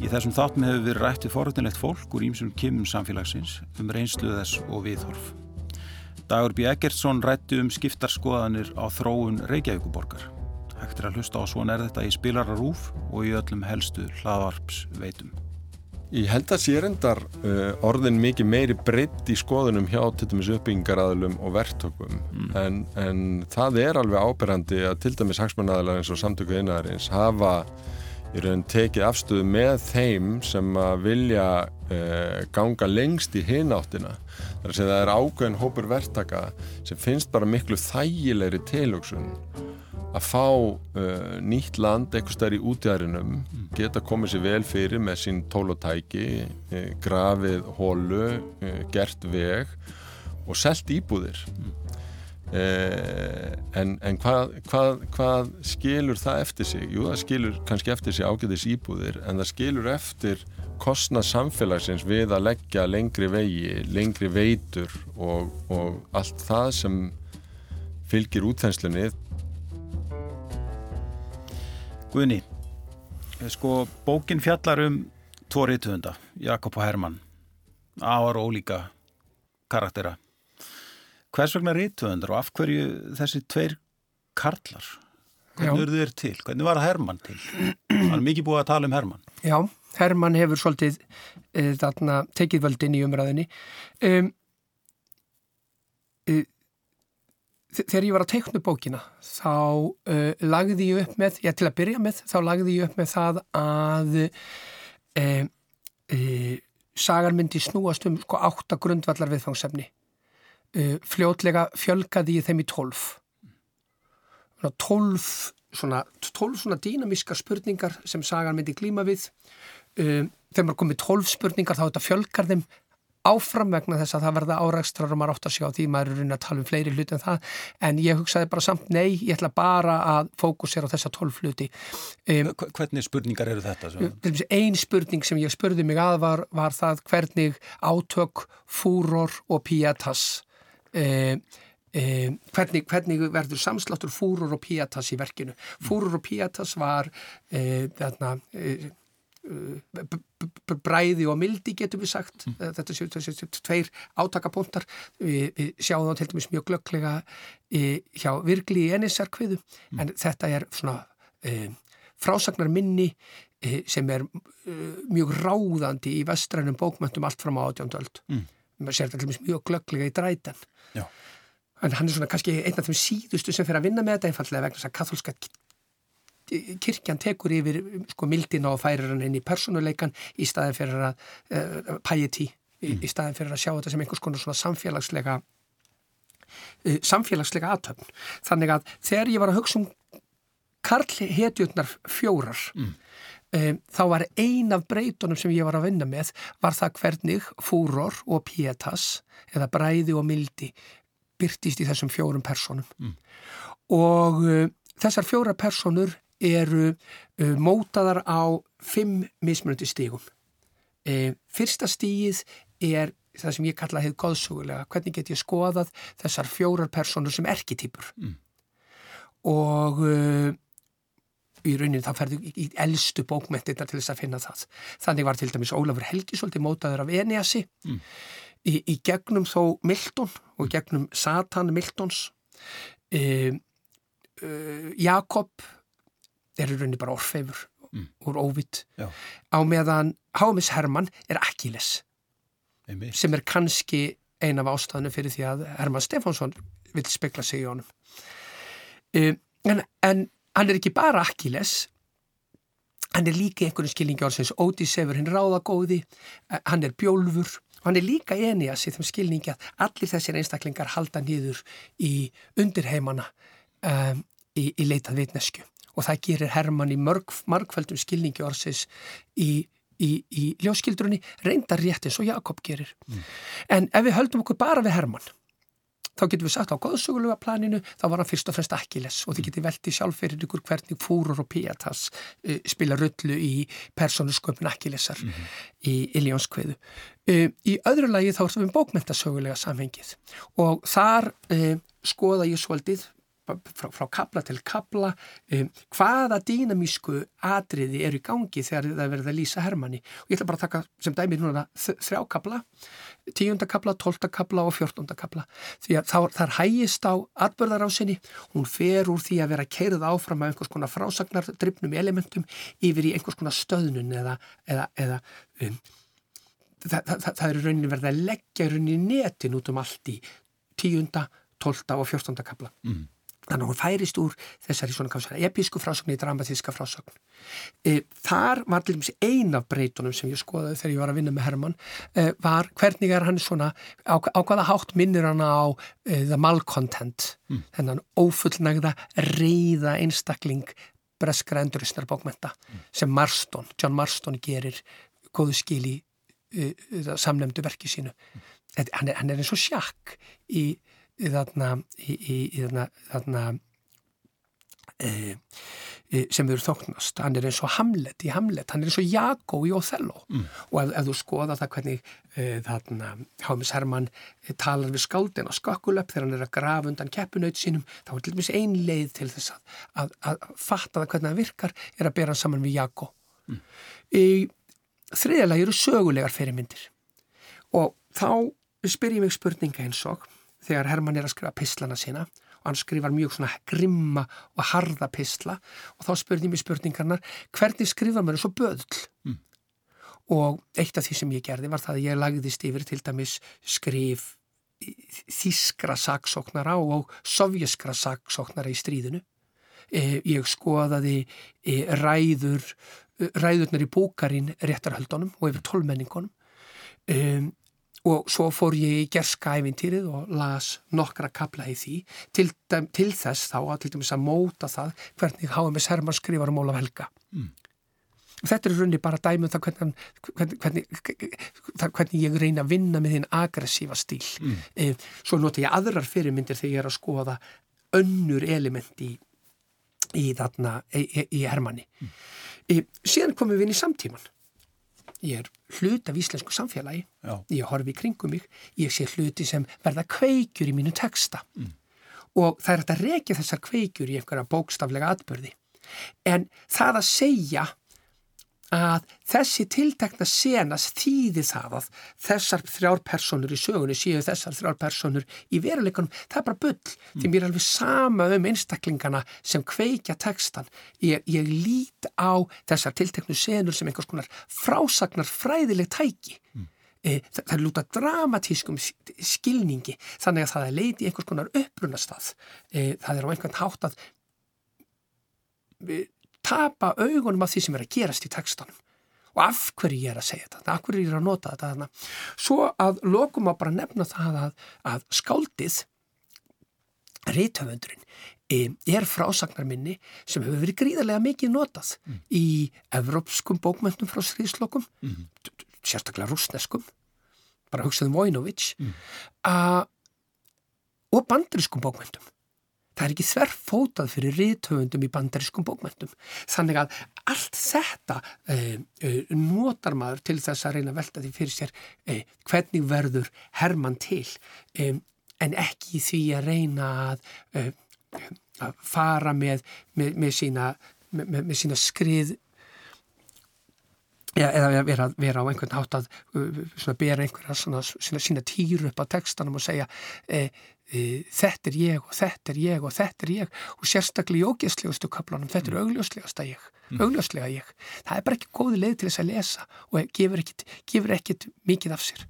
Í þessum þáttum hefur við rætti forðunlegt fólk úr ímsum kymum samfélagsins um reynslu þess og viðhorf. Dagur B. Eggertsson rætti um skiptarskoðanir á þróun Reykjavíkuborgar. Hægt er að hlusta á Svona er þetta í spilararúf og í öllum helstu hlaðvarps veitum. Ég held að sérendar uh, orðin mikið meiri breytt í skoðunum hjá til dæmis uppbyggingaraðlum og verktökum mm. en, en það er alveg áberandi að til dæmis hagsmannadalar eins og samtöku einaðarins hafa í raun tekið afstöðu með þeim sem að vilja uh, ganga lengst í hináttina. Það er er ágöðin hópur verktaka sem finnst bara miklu þægilegri tilöksun að fá uh, nýtt land eitthvað stær í útjæðrinum geta komið sér vel fyrir með sín tólotæki uh, grafið hólu uh, gert veg og selt íbúðir. Uh, en, en hvað, hvað, hvað skilur það eftir sig? Jú, það skilur kannski eftir sig ágæðis íbúðir en það skilur eftir kostnað samfélagsins við að leggja lengri vegi, lengri veitur og, og allt það sem fylgir útþenslunni Guðni, sko bókin fjallar um tvo reytuhunda, Jakob og Hermann. Áar og ólíka karaktera. Hvers vegna reytuhundar og af hverju þessi tveir karlar? Hvernig eru þeir til, hvernig var Hermann til? Það er mikið búið að tala um Hermann. Já, Hermann hefur svolítið e, þarna tekið völdin í umræðinni um, e, þegar ég var að teikna bókina þá uh, lagði ég upp með, ég til að byrja með þá lagði ég upp með það að uh, uh, sagar myndi snúast um sko átta grundvallar viðfangsefni. Fljótlega fjölgaði ég þeim í tólf. Tólf svona, tólf svona dýnamíska spurningar sem sagar myndi glíma við. Þegar maður komið tólf spurningar þá þetta fjölgar þeim áfram vegna þess að það verða árækstrar og maður átt að sjá því maður er raunin að tala um fleiri hluti en það en ég hugsaði bara samt nei, ég ætla bara að fókusera á þessa tólf hluti um, Hvernig spurningar eru þetta? Einn spurning sem ég spurði mig að var, var það hvernig átök, fúror og píatas um, um, hvernig, hvernig verður samsláttur fúror og píatas í verkinu Fúror og píatas var þarna bræði og mildi getum við sagt mm. þetta séu þessi tveir átakapunktar við, við sjáum þá til dæmis mjög glögglega í, hjá virkli í ennisarkviðu mm. en þetta er svona e, frásagnar minni e, sem er e, mjög ráðandi í vestrænum bókmöntum allt fram á átjóndöld mm. maður sér til dæmis mjög glögglega í drætan Já. en hann er svona kannski einn af þeim síðustu sem fyrir að vinna með þetta einfallega vegna þess að katholska kirkjan tekur yfir sko mildina og færir hann inn í personuleikan í staðin fyrir að uh, piety, í, mm. í staðin fyrir að sjá þetta sem einhvers konar svona samfélagslega uh, samfélagslega aðtöfn. Þannig að þegar ég var að hugsa um Karl hetjurnar fjórar mm. um, þá var ein af breytunum sem ég var að vinna með var það hvernig fúror og pietas eða bræði og mildi byrtist í þessum fjórum personum mm. og uh, þessar fjóra personur eru uh, mótaðar á fimm mismunandi stígum. E, fyrsta stígið er það sem ég kalla hefð góðsugulega. Hvernig get ég skoðað þessar fjórar personur sem erketýpur? Mm. Og uh, í rauninni þá ferðu í, í eldstu bókmentina til þess að finna það. Þannig var til dæmis Ólafur Helgisóldi mótaður af Eniasi mm. í, í gegnum þó Milton og gegnum Satan Miltons. E, uh, Jakob er í rauninni bara orfeifur mm. úr óvitt á meðan Hámis Hermann er Achilles Einmitt. sem er kannski ein af ástæðinu fyrir því að Hermann Stefánsson vil spekla sig í honum. Um, en, en hann er ekki bara Achilles hann er líka einhvern skilningi ársins Ódísefur hinn ráðagóði eh, hann er bjólfur. Og hann er líka eniðas í þeim skilningi að allir þessir einstaklingar halda nýður í undirheimana um, í, í leitað vitnesku og það gerir Hermann í mörg, margfældum skilningi orðsis í, í, í ljóskildrunni reyndar rétt eins og Jakob gerir. Mm. En ef við höldum okkur bara við Hermann þá getum við sagt á góðsögulega planinu þá var hann fyrst og fremst Achilles og þið getur veltið sjálf fyrir ykkur hvernig Fúrur og Píatas uh, spila rullu í persónusköpun Achillesar mm -hmm. í Iljónskveðu. Uh, í öðru lagi þá erum við bókmentasögulega samhengið og þar uh, skoða ég svolítið frá, frá kabla til kabla um, hvaða dýnamísku atriði eru í gangi þegar það verður að lýsa Hermanni? Og ég ætla bara að taka sem dæmi núna þrjá kabla, tíundakabla, tóltakabla og fjórtundakabla því að það, það hægist á atbörðarásinni, hún fer úr því að vera keirð áfram af einhvers konar frásagnar drifnum elementum yfir í einhvers konar stöðnun eða, eða, eða um, það, það, það eru rauninni verið að leggja rauninni netin út um allt í tíunda, tólta og fjórtundakabla mm Þannig að hún færist úr þessari svona kannsana episku frásögn í dramatíska frásögn. E, þar var til dæmis eina af breytunum sem ég skoðaði þegar ég var að vinna með Herman e, var hvernig er hann svona, á, á hvaða hátt minnir hann á e, the malcontent, mm. þennan ófullnægða reyða einstakling breskra enduristnar bókmenta mm. sem Marston, John Marston gerir góðu skil í e, samlemdu verki sínu. Mm. Hann, er, hann er eins og sjakk í þarna, í, í, þarna, þarna e, e, sem eru þóknast. Hann er eins og Hamlet í Hamlet. Hann er eins og Jago í Othello. Mm. og ef, ef þú skoða það hvernig e, þarna Hámis Hermann e, talar við skáldin á skakkulöp þegar hann er að grafa undan keppinaut sínum þá er til dæmis ein leið til þess að, að, að fatta það hvernig það virkar er að bera hann saman við Jago mm. í þriðalagi eru sögulegar fyrirmyndir. Og þá spyr ég mig spurninga eins og þegar Hermann er að skrifa pislana sína og hann skrifar mjög svona grimma og harða pisla og þá spurði mér spurningarnar hvernig skrifar maður svo böðl? Mm. og eitt af því sem ég gerði var það að ég lagðist yfir til dæmis skrif þískra saksóknara og sovjeskra saksóknara í stríðinu. E, ég skoðaði e, ræður ræðurnar í bókarinn réttarhaldunum og yfir tólmenningunum um, og svo fór ég í gerska ævintýrið og las nokkra kapla í því til, til þess þá að til dæmis að móta það hvernig H.M.S. Hermann skrifar um Ólaf Helga mm. þetta er runni bara dæmum það hvernig, hvernig, hvernig, hvernig ég reyna að vinna með þinn aggressífa stíl mm. e, svo nota ég aðrar fyrirmyndir þegar ég er að skoða önnur element í, í, þarna, í, í Hermanni mm. e, síðan komum við inn í samtíman ég er hlut af íslensku samfélagi Já. ég horfi í kringum mig ég sé hluti sem verða kveikjur í mínu texta mm. og það er að reykja þessar kveikjur í einhverja bókstaflega atbyrði en það að segja að þessi tiltekna senast þýði það að þessar þrjár personur í sögunni séu þessar þrjár personur í veruleikunum, það er bara bull mm. því mér er alveg sama um einstaklingana sem kveikja tekstan ég, ég lít á þessar tilteknu senur sem einhvers konar frásagnar fræðileg tæki mm. e, það, það er lúta dramatískum skilningi þannig að það er leiti einhvers konar upprunastað e, það er á einhvern hátt að tapa augunum af því sem er að gerast í textanum og af hverju ég er að segja þetta, af hverju ég er að nota þetta þarna. Svo að lokum að bara nefna það að, að skáldið, reythöfundurinn, e, er frásagnarminni sem hefur verið gríðarlega mikið notað mm. í evrópskum bókmöntum frá stríðslokum, mm. sérstaklega rúsneskum, bara hugsaðum Vojnovic, mm. og bandurískum bókmöntum. Það er ekki þverfótað fyrir riðtöfundum í bandarískum bókmæntum. Þannig að allt þetta uh, uh, notar maður til þess að reyna að velta því fyrir sér uh, hvernig verður Herman til um, en ekki því að reyna að, að fara með, með, með, sína, sína skrið eða vera, vera á einhvern hátt að bera einhverja svona, sína týru upp á textanum og segja e, þetta er ég og þetta er ég og þetta er ég og sérstaklega í ógeðslegustu kaplanum, þetta er mm. augljóslegasta ég mm. augljóslega ég. Það er bara ekki góði leið til þess að lesa og gefur ekkit, gefur ekkit mikið af sér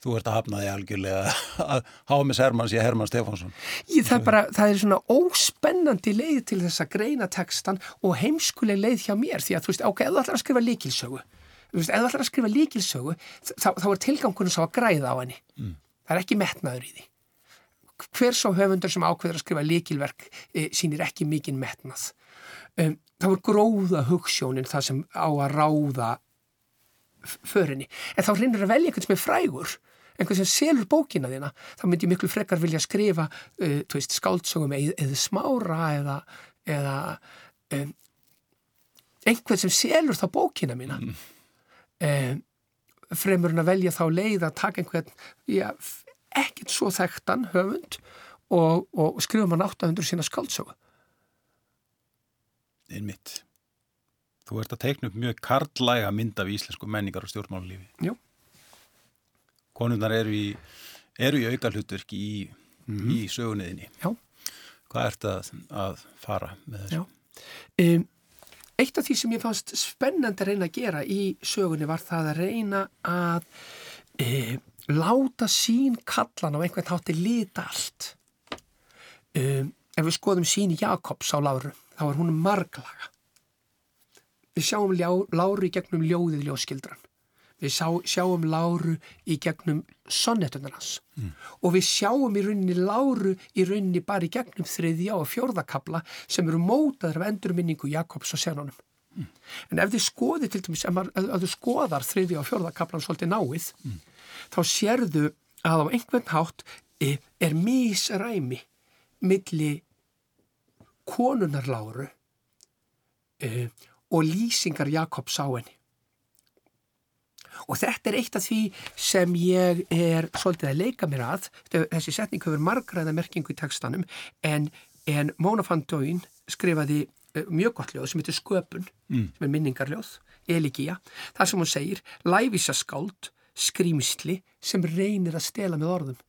Þú ert að hafna því algjörlega að Hámis Hermanns ég Hermann Stefánsson Ég, það, bara, það er svona óspennandi leið til þess að greina textan og heimskuleg leið hjá mér því að þú veist, ok, ef þú ætlar að skrifa líkilsögu ef þú ætlar að skrifa líkilsögu þá, þá er tilgangunum svo að græða á henni mm. Það er ekki metnaður í því hver svo höfundur sem ákveður að skrifa líkilverk e, sínir ekki mikinn metnað. Um, það voru gróða hugssjónin það sem á að ráða förinni. En þá reynir að velja einhvern sem er frægur, einhvern sem selur bókina þína, þá myndi ég miklu frekar vilja skrifa uh, veist, skáldsögum eða, eða smára eða, eða um, einhvern sem selur þá bókina mína. Mm. Um, fremur en að velja þá leið að taka einhvern, já, ekkert svo þekktan höfund og, og skrifum hann 800 sína skaldsögu. Einmitt. Þú ert að teikna upp mjög karlæga mynd af íslensku menningar og stjórnmálulífi. Jú. Konundar eru í, eru í auka hlutverki í, mm -hmm. í sögunniðinni. Já. Hvað ert að, að fara með þessu? Já. Um, eitt af því sem ég fannst spennandi að reyna að gera í sögunni var það að reyna að um, láta sín kallan á einhvern hátti lita allt. Um, ef við skoðum síni Jakobs á Láru þá er hún marglaga. Við sjáum Láru í gegnum ljóðið ljóskildran við sjá, sjáum Láru í gegnum sonnetunar hans mm. og við sjáum í rauninni Láru í rauninni bara í gegnum þriðja og fjórðakabla sem eru mótaður af endurminningu Jakobs og senunum mm. en ef þið skoði til dæmis, ef, maður, ef þið skoðar þriðja og fjórðakablan svolítið náið mm. þá sérðu að á einhvern hátt e, er mísræmi milli konunarláru e, og lýsingar Jakobs á henni Og þetta er eitt af því sem ég er svolítið að leika mér að, þessi setning hefur margræða merkingu í tekstanum, en, en Móna Fandóin skrifaði uh, mjög gott ljóð sem heitir Sköpun, mm. sem er minningarljóð, Eligía, þar sem hún segir, læfisaskáld, skrýmsli sem reynir að stela með orðum.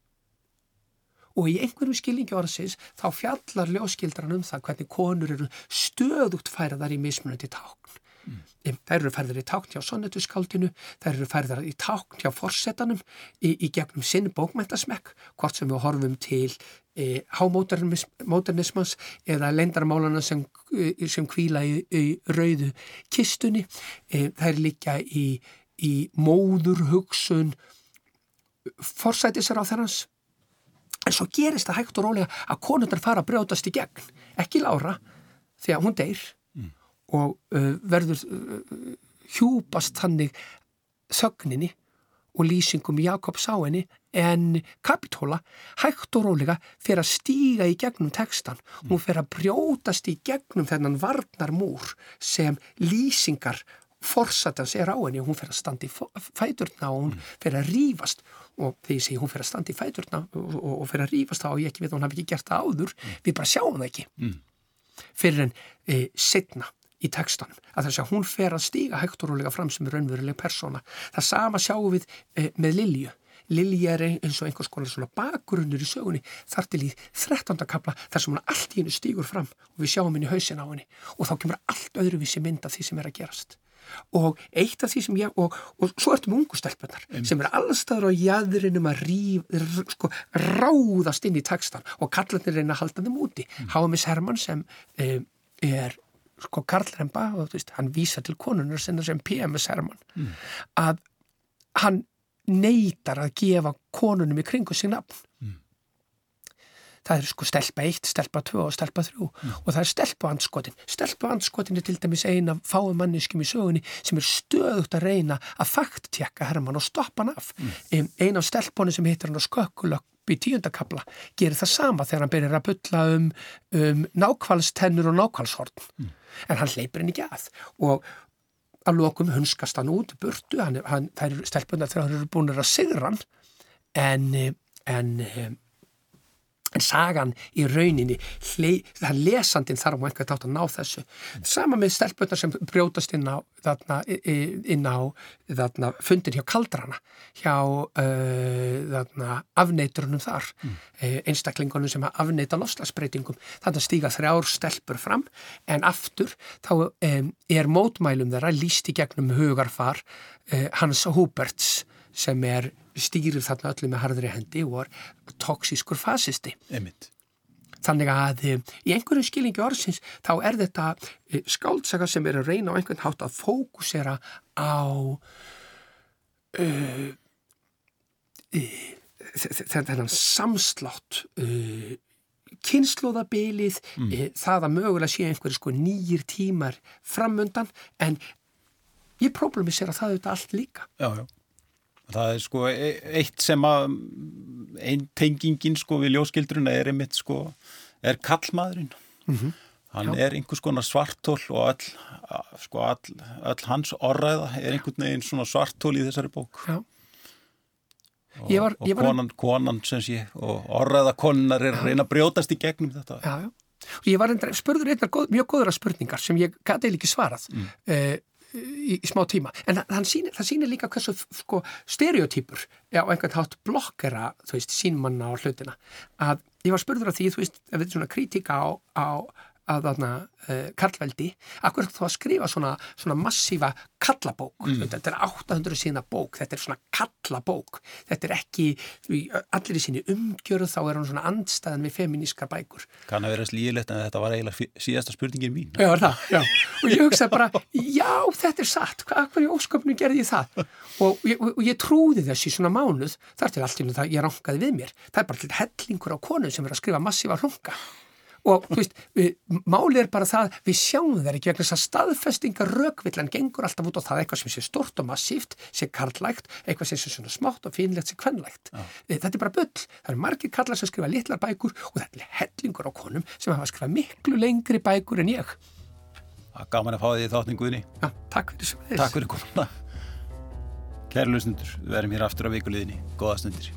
Og í einhverjum skilningi orðsins þá fjallar ljóskildran um það hvernig konur eru stöðugt færaðar í mismunandi tákn Mm. Þær eru færðar í tákn hjá sonnetuskaldinu, þær eru færðar í tákn hjá forsetanum í, í gegnum sinn bókmæntasmekk, hvort sem við horfum til e, hámodernismans eða lendarmálana sem, e, sem kvíla í, í rauðu kistunni. E, þær líka í, í móður hugsun forsætisar á þærans. En svo gerist það hægt og rólega að konundar fara að brjótast í gegn, ekki Lára, því að hún deyr og uh, verður uh, hjúpast þannig þögninni og lýsingum Jakobs á henni en Kapitóla hægt og rólega fyrir að stíga í gegnum tekstan hún fyrir að brjótast í gegnum þennan varnarmúr sem lýsingar forsatans er á henni. Og hún fyrir að standa í fæturna og hún fyrir að rýfast og þegar ég segi hún fyrir að standa í fæturna og, og, og fyrir að rýfast þá og ég ekki veit hún hafi ekki gert það áður. Við bara sjáum það ekki. Mm. fyrir en e, setna í textanum, að þess að hún fer að stíga hægt og rólega fram sem er raunveruleg persóna. Það sama sjáum við e, með Lilju. Lilja er eins og einhvers konar svona bakgrunnur í sögunni þar til í 13. kapla þar sem hún allt í hennu stígur fram og við sjáum henni hausin á henni og þá kemur allt öðruvísi mynd af því sem er að gerast. Og eitt af því sem ég, og, og svo ertum ungu stelpunar sem er allstaður á jæðrinum að ríf, sko, ráðast inn í textan og kallarnir reyna að halda þeim úti. Mm. Háamis Hermann sem e, er sko Karl-Remba og veist, hann vísa til konunar sinna sem PMS Hermann mm. að hann neytar að gefa konunum í kringu sig nafn mm. það er sko stelpa 1, stelpa 2 og stelpa 3 mm. og það er stelpa anskotin stelpa anskotin er til dæmis eina fáum manniskum í sögunni sem er stöðugt að reyna að fakttjekka Hermann og stoppa hann af mm. eina af stelpunni sem heitir hann á skökkulökk í tíundakabla gerir það sama þegar hann byrjar að bylla um, um nákvæmstennur og nákvæmshorn mm. en hann leipir henni ekki að og að lokum hunskast hann út burtu, hann, hann, það er stelpunar þegar hann eru búin að sigra hann en, en en sagan í rauninni það lesandin þarf á einhvern tátt að ná þessu. Sama með stelpunar sem brjótast inn á, þarna, inn á þarna, fundir hjá kaldrana hjá uh, afneiturunum þar. Mm. einstaklingunum sem afneita loslasbreytingum þannig að stíga þrjár stelpur fram en aftur þá um, er mótmælum þeirra líst í gegnum hugarfar uh, Hans Huberts sem er stýrið þarna öllu með harðri hendi og er toksískur fasisti. Einmitt. Þannig að e, í einhverju skilingi orðsins þá er þetta e, skáldsaka sem er að reyna á einhvern hátt að fókusera á uh, þennan samslátt uh, kynnslóðabilið mm. uh, það að mögulega sé einhverju sko nýjir tímar framöndan en ég problemi sér að það þetta allt líka. Já, já. Það er sko e, eitt sem að einn tengingin sko við ljóskildruna er einmitt sko er kallmaðurinn. Mm -hmm. Hann Já. er einhvers konar svartól og all, sko, all, all hans orðræða er einhvern veginn svona svartól í þessari bók. Já. Og, var, og konan, var... konan sem sé og orðræða konar er reyna að brjótast í gegnum þetta. Já. Og ég var enda, spurður einnar góð, mjög góðra spurningar sem ég gæti ekki svarað. Mm. Uh, í, í smá tíma. En sýnir, það sýnir líka hversu sko, stereotýpur á einhvern hátt blokkera veist, sínmanna á hlutina. Að ég var spurður af því þú veist, ef þetta er svona kritika á, á að þarna uh, karlveldi, akkur þá að skrifa svona, svona massífa kallabók, mm. þetta er 800 sína bók, þetta er svona kallabók, þetta er ekki, allir í síni umgjörð þá er hann svona andstæðan við feminískar bækur. Kann að vera slíðilegt en þetta var eiginlega síðasta spurningin mín. Já, það, já, og ég hugsaði bara, já, þetta er satt, hvað, hverju ósköpnu gerði ég það? Og, og, og ég trúði þessi svona mánuð, þar til allt í ég rankaði við mér, það er bara hellingur á konu sem er að skrifa massífa hlunga og þú veist, við, máli er bara það við sjáum það ekki vegna þess að staðfestingar rökvillan gengur alltaf út á það eitthvað sem sé stort og massíft, sé karlægt eitthvað sem sé svona smátt og fínlegt sé kvennlægt Já. þetta er bara bull, það eru margir kallar sem skrifa litlar bækur og þetta er hellingur á konum sem hafa skrifað miklu lengri bækur en ég. Gaman að fá því þáttninguðni Já, takk fyrir Takk fyrir komuna. Kæri lusnundur, við erum hér aftur á vikuleginni Góða stundir